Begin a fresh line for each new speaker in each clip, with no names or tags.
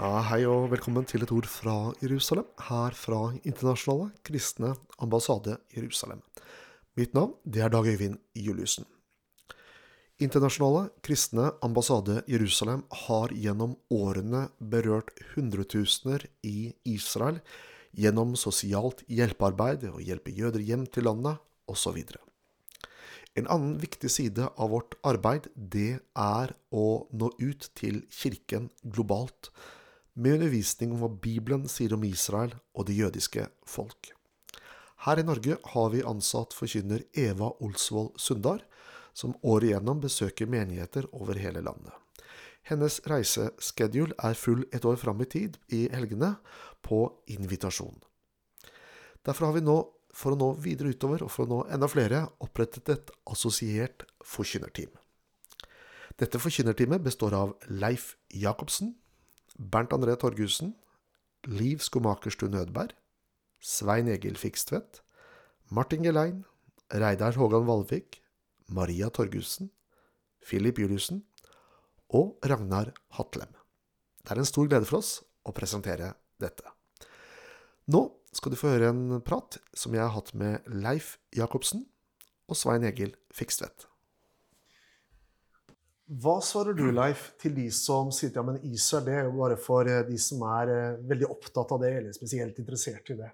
Ja, hei og velkommen til et ord fra Jerusalem, her fra Internasjonale kristne ambassade Jerusalem. Mitt navn det er Dag Øyvind Juliussen. Internasjonale kristne ambassade Jerusalem har gjennom årene berørt hundretusener i Israel gjennom sosialt hjelpearbeid og hjelpe jøder hjem til landet osv. En annen viktig side av vårt arbeid, det er å nå ut til kirken globalt, med undervisning om hva Bibelen sier om Israel og det jødiske folk. Her i Norge har vi ansatt forkynner Eva Olsvold Sundar, som året igjennom besøker menigheter over hele landet. Hennes reiseschedule er full et år fram i tid i helgene, på invitasjon. Derfor har vi nå for å nå videre utover og for å nå enda flere opprettet et assosiert forkynnerteam. Dette forkynnerteamet består av Leif Jacobsen, Bernt André Torgussen, Liv Skomakerstuen Nødberg, Svein Egil Fikstvedt, Martin Gelein, Reidar Hågan Valvik, Maria Torgussen, Filip Juliussen og Ragnar Hatlem. Det er en stor glede for oss å presentere dette. Nå skal du få høre en prat som jeg har hatt med Leif Jacobsen og Svein Egil Fikstvedt. Hva svarer du, Leif, til de som sier ja, men Israel det er jo bare for eh, de som er eh, veldig opptatt av det, eller spesielt interessert i det?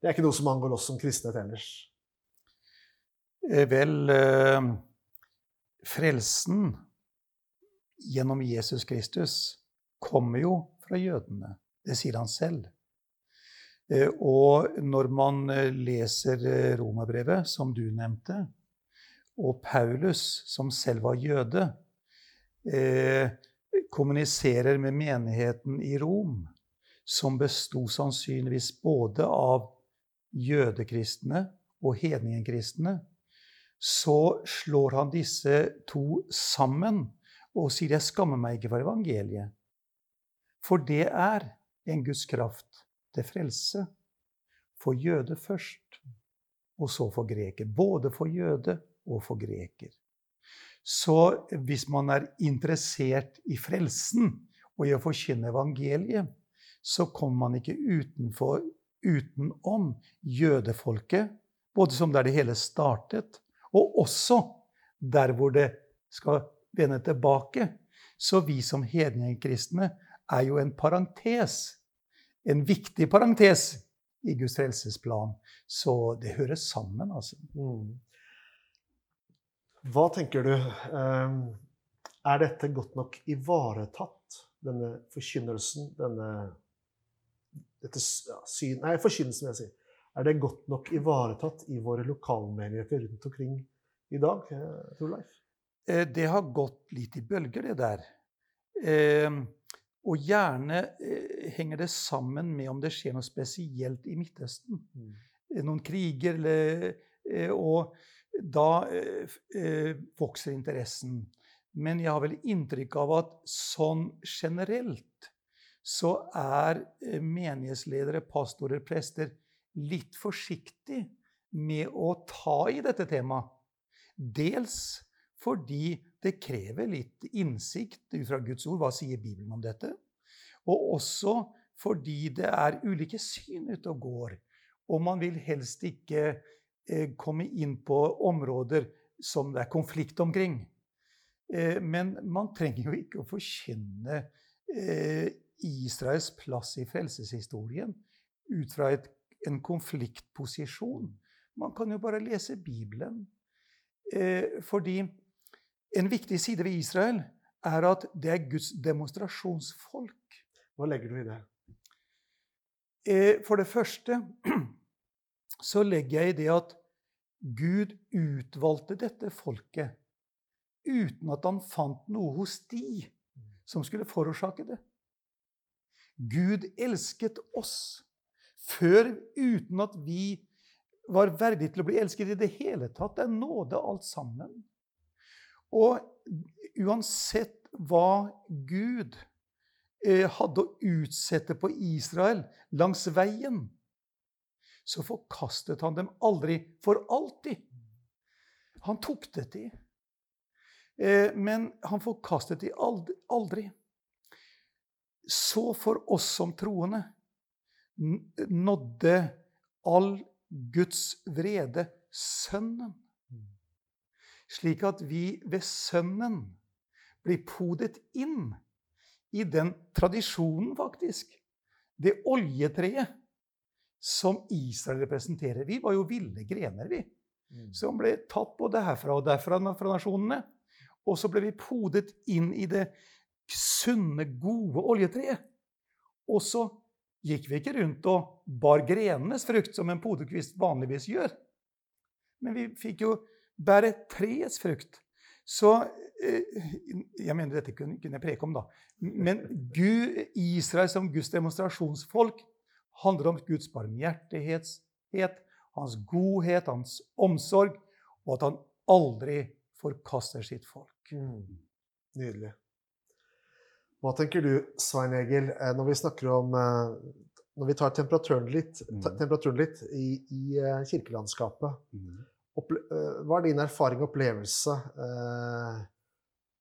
Det er ikke noe som angår oss som kristne ellers.
Eh, vel, frelsen gjennom Jesus Kristus kommer jo fra jødene. Det sier han selv. Og når man leser Romerbrevet, som du nevnte, og Paulus, som selv var jøde, kommuniserer med menigheten i Rom, som besto sannsynligvis både av jødekristne og hedningekristne, så slår han disse to sammen og sier 'jeg skammer meg ikke for evangeliet'. For det er en Guds kraft til frelse. For jøde først, og så for greker. Både for jøde og for greker. Så hvis man er interessert i frelsen og i å forkynne evangeliet, så kommer man ikke utenfor, utenom jødefolket, både som der det hele startet, og også der hvor det skal vende tilbake. Så vi som hedningkristne er jo en parentes en viktig parentes i Guds frelsesplan. Så det hører sammen, altså. Mm.
Hva tenker du? Ehm, er dette godt nok ivaretatt, denne forkynnelsen, denne dette syn, Nei, forkynnelsen, vil jeg si. Er det godt nok ivaretatt i våre lokalmenigheter rundt omkring i dag, Torleif? tror Leif?
Eh, det har gått litt i bølger, det der. Eh, og gjerne eh, henger det sammen med om det skjer noe spesielt i Midtøsten. Mm. Eh, noen kriger, eller, eh, og da eh, eh, vokser interessen. Men jeg har vel inntrykk av at sånn generelt så er eh, menighetsledere, pastorer, prester litt forsiktig med å ta i dette temaet. Dels fordi det krever litt innsikt ut fra Guds ord. Hva sier Bibelen om dette? Og også fordi det er ulike syn ute og går. Og man vil helst ikke komme inn på områder som det er konflikt omkring. Eh, men man trenger jo ikke å forkynne eh, Israels plass i frelseshistorien ut fra et, en konfliktposisjon. Man kan jo bare lese Bibelen. Eh, fordi en viktig side ved Israel er at det er Guds demonstrasjonsfolk.
Hva legger du i det?
Eh, for det første så legger jeg i det at Gud utvalgte dette folket uten at han fant noe hos de som skulle forårsake det. Gud elsket oss før uten at vi var verdige til å bli elsket i det hele tatt. Det er nåde alt sammen. Og uansett hva Gud eh, hadde å utsette på Israel langs veien, så forkastet han dem aldri for alltid. Han tuktet de. Eh, men han forkastet de aldri. så for oss som troende nådde all Guds vrede Sønnen. Slik at vi ved Sønnen blir podet inn i den tradisjonen, faktisk. Det oljetreet som Israel representerer. Vi var jo ville grener, vi. Mm. Som ble tatt både herfra og derfra fra nasjonene. Og så ble vi podet inn i det sunne, gode oljetreet. Og så gikk vi ikke rundt og bar grenenes frukt, som en podekvist vanligvis gjør. Men vi fikk jo bære treets frukt. Så eh, Jeg mener dette kunne jeg preke om, da. Men Gud, Israel som Guds demonstrasjonsfolk handler om Guds barmhjertighet, hans godhet, hans omsorg, og at han aldri forkaster sitt folk. Mm.
Nydelig. Hva tenker du, Svein Egil, eh, når vi snakker om eh, Når vi tar temperaturen litt, mm. temperaturen litt i, i, eh, kirkelandskapet mm. Hva er din erfaring og opplevelse eh,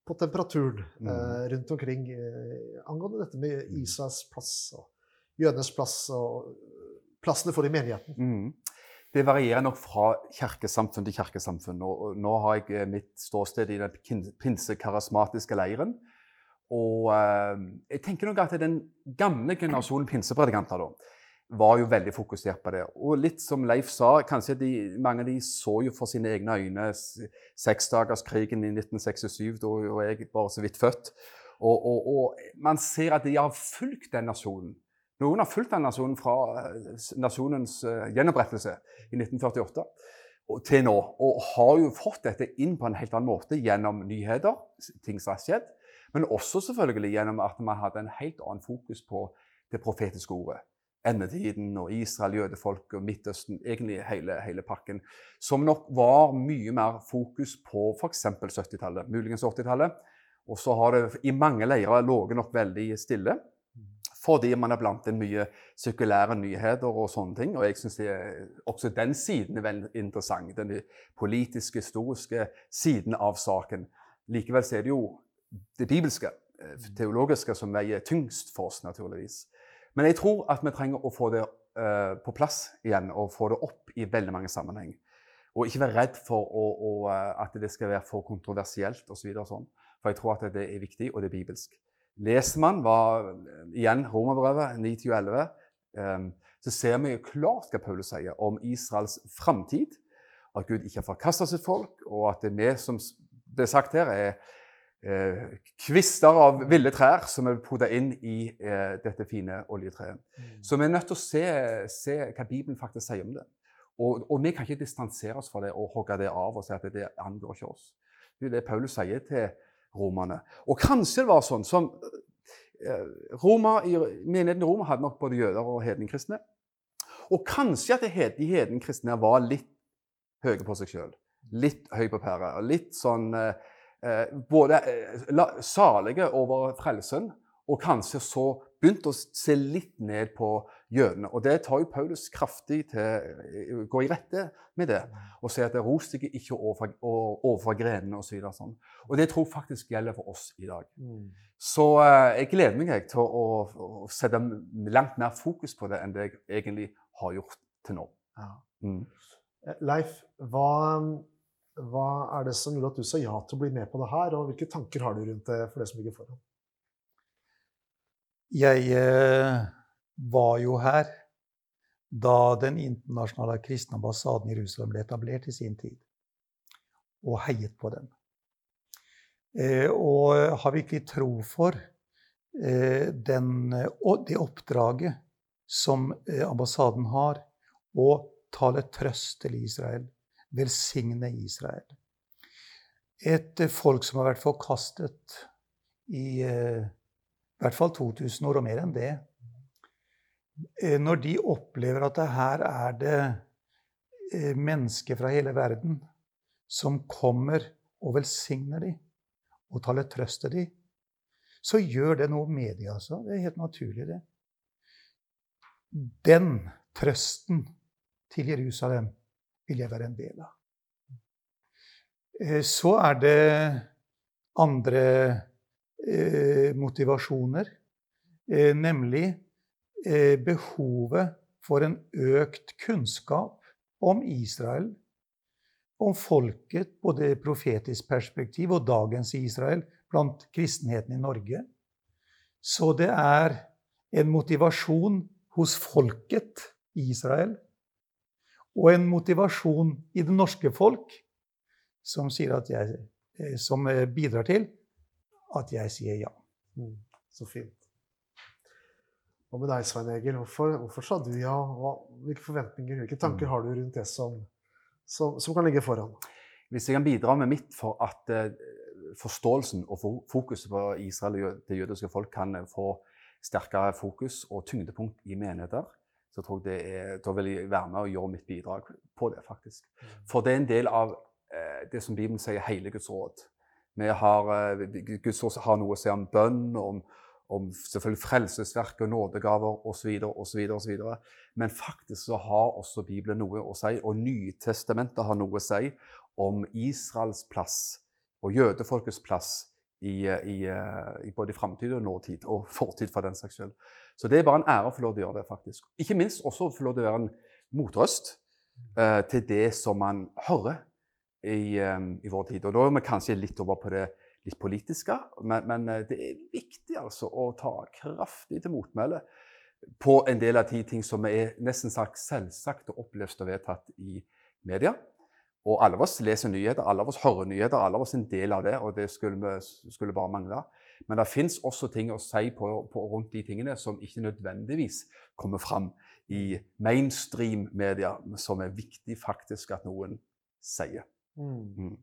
på temperaturen mm. eh, rundt omkring eh, angående dette med. Israels plass og jødenes plass og plassene for i menigheten?
Mm. Det varierer nok fra kirkesamfunn til kirkesamfunn. Og nå har jeg mitt ståsted i den pinsekarismatiske leiren. Og eh, jeg tenker nok at den gamle generasjonen pinsepredikanter da, var jo veldig fokusert på det. Og litt som Leif sa, kanskje de, mange av de så jo for sine egne øyne seksdagerskrigen i 1967, da jeg bare så vidt født. Og, og, og, man ser at de har fulgt den nasjonen. Noen har fulgt den nasjonen fra eh, nasjonens uh, gjenopprettelse i 1948 til nå. Og har jo fått dette inn på en helt annen måte gjennom nyheter, ting som har skjedd. Men også selvfølgelig gjennom at vi hadde en helt annen fokus på det profetiske ordet. Endetiden og Israel, jødefolk og Midtøsten, egentlig hele, hele, pakken. Som nok var mye mer fokus på f.eks. 70-tallet, muligens 80-tallet. Og så har det i mange leirer ligget nok veldig stille. Fordi man er blandet inn mye sirkulære nyheter og sånne ting. Og jeg syns også den siden er veldig interessant. Den politiske, historiske siden av saken. Likevel er det jo det bibelske, eh, teologiske, som veier tyngst for oss, naturligvis. Men jeg tror at vi trenger å få det uh, på plass igjen, og få det opp i veldig mange sammenheng. Og ikke være redd for å, å, eh, at det skal være for kontroversielt osv. Så sånn. For jeg tror at det er viktig, og det er bibelsk. Leser man hva, igjen Romerbrevet 9-11, um, så ser vi jo klart hva Paulus sier om Israels framtid. At Gud ikke har forkasta sitt folk, og at det vi som det er sagt her, er eh, kvister av ville trær som er poda inn i eh, dette fine oljetreet. Mm. Så vi er nødt til å se, se, hva Bibelen faktisk sier om det. Og, og, vi kan ikke distansere oss fra det og hogge det av og si at det angår ikke oss. Det er det Paulus sier til romerne. Og kanskje det var sånn som eh, Roma, Menigheten i Roma hadde nok både jøder og hedningkristne. Og kanskje at de hedningkristne var litt høye på seg sjøl. Litt høy på pæra. Litt sånn eh, Eh, både eh, salige over frelsen, og kanskje så begynte å se litt ned på jødene. Og det tar jo Paulus kraftig til å eh, gå i rette med det. Og sier at det ros deg ikke overfor, overfor grenene osv. Og, sånn. og det tror jeg faktisk gjelder for oss i dag. Mm. Så jeg gleder meg til å, å, sette langt mer fokus på det enn det jeg egentlig har gjort til nå. Ja.
Mm. Leif, hva hva er det som gjorde at du sa ja til å bli med på det her, og hvilke tanker har du rundt det for det som ligger foran?
Jeg eh, var jo her da den internasjonale kristne ambassaden i Jerusalem ble etablert i sin tid, og heiet på den. Eh, og har virkelig tro for eh, den, det oppdraget som ambassaden har, å tale trøst til Israel velsigne Israel. Et folk som har vært forkastet i eh, i hvert fall 2000 år og mer enn det. Eh, når de opplever at det her er det mennesker fra hele verden som kommer og velsigner dem og taler trøst til dem, så gjør det noe med dem. Altså. Det er helt naturlig, det. Den trøsten til Jerusalem vil jeg være en del av. Eh, så er det andre eh, motivasjoner. eh, nemlig eh, behovet for en økt kunnskap om Israel, om folket, både profetisk perspektiv og dagens Israel, blant kristenheten i Norge. Så det er en motivasjon hos folket Israel og en motivasjon i det norske folk som, jeg, eh, som eh, bidrar til at jeg sier ja.
Mm, så fint. Hva med deg, Svein Egil? Hvorfor, hvorfor sa du ja? Hva, hvilke forventninger, hvilke tanker mm. har du rundt det som, som, som, kan ligge foran?
Hvis jeg kan bidra med mitt for at uh, forståelsen og fokuset på Israel og det jødiske folk kan få sterkere fokus og tyngdepunkt i menigheter, så tror jeg det er, da vil jeg være med og gjøre mitt bidrag på det, faktisk. Mm. For det er en del av eh, det som Bibelen sier, hele Guds råd. Vi har, eh, Guds ord har noe å si om bønn, om, om selvfølgelig frelsesverk og nådegaver osv. osv. Men faktisk så har også Bibelen noe å si, og Nytestamentet har noe å si om Israels plass og jødefolkets plass i, eh, i, eh, i både framtid og nåtid, og fortid for den saks skyld. Så det er bare en ære å få lov til å gjøre det, faktisk. Ikke minst også å få lov til å være en motrøst uh, til det som man hører i, um, i, vår tid. Og da er vi kanskje litt over på det litt politiske, men, men uh, det er viktig altså å ta kraftig til motmæle på en del av de ting som er nesten sagt selvsagt og opplevd og vedtatt i media. Og alle av oss leser nyheter, alle av oss hører nyheter, alle av oss er en del av det, og det skulle, vi, skulle bare mangle. Men det fins også ting å si på, på, rundt de tingene som ikke nødvendigvis kommer fram i mainstream-media, som er viktig faktisk at noen sier. Mm.
Mm.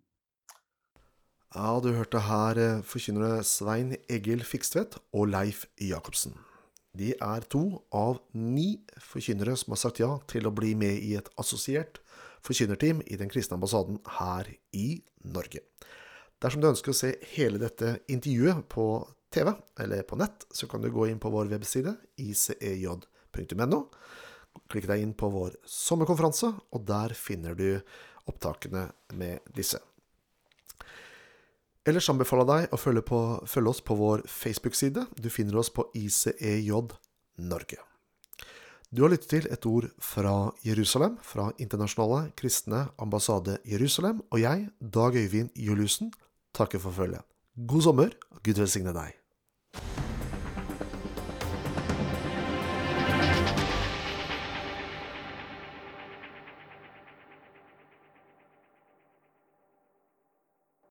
Ja, du hørte her eh, forkynnere Svein Egil Fikstvedt og Leif Jacobsen. De er to av ni forkynnere som har sagt ja til å bli med i et assosiert forkynnerteam i den kristne ambassaden her i Norge. Dersom du ønsker å se hele dette intervjuet på TV eller på nett, så kan du gå inn på vår webside icej.no. Klikk deg inn på vår sommerkonferanse, og der finner du opptakene med disse. Ellers anbefaler jeg deg å følge, på, følge oss på vår Facebook-side. Du finner oss på ICEJ Norge. Du har lyttet til et ord fra Jerusalem, fra Internasjonale kristne ambassade Jerusalem, og jeg, Dag Øyvind Juliussen, takker for følget. God sommer, og Gud velsigne deg.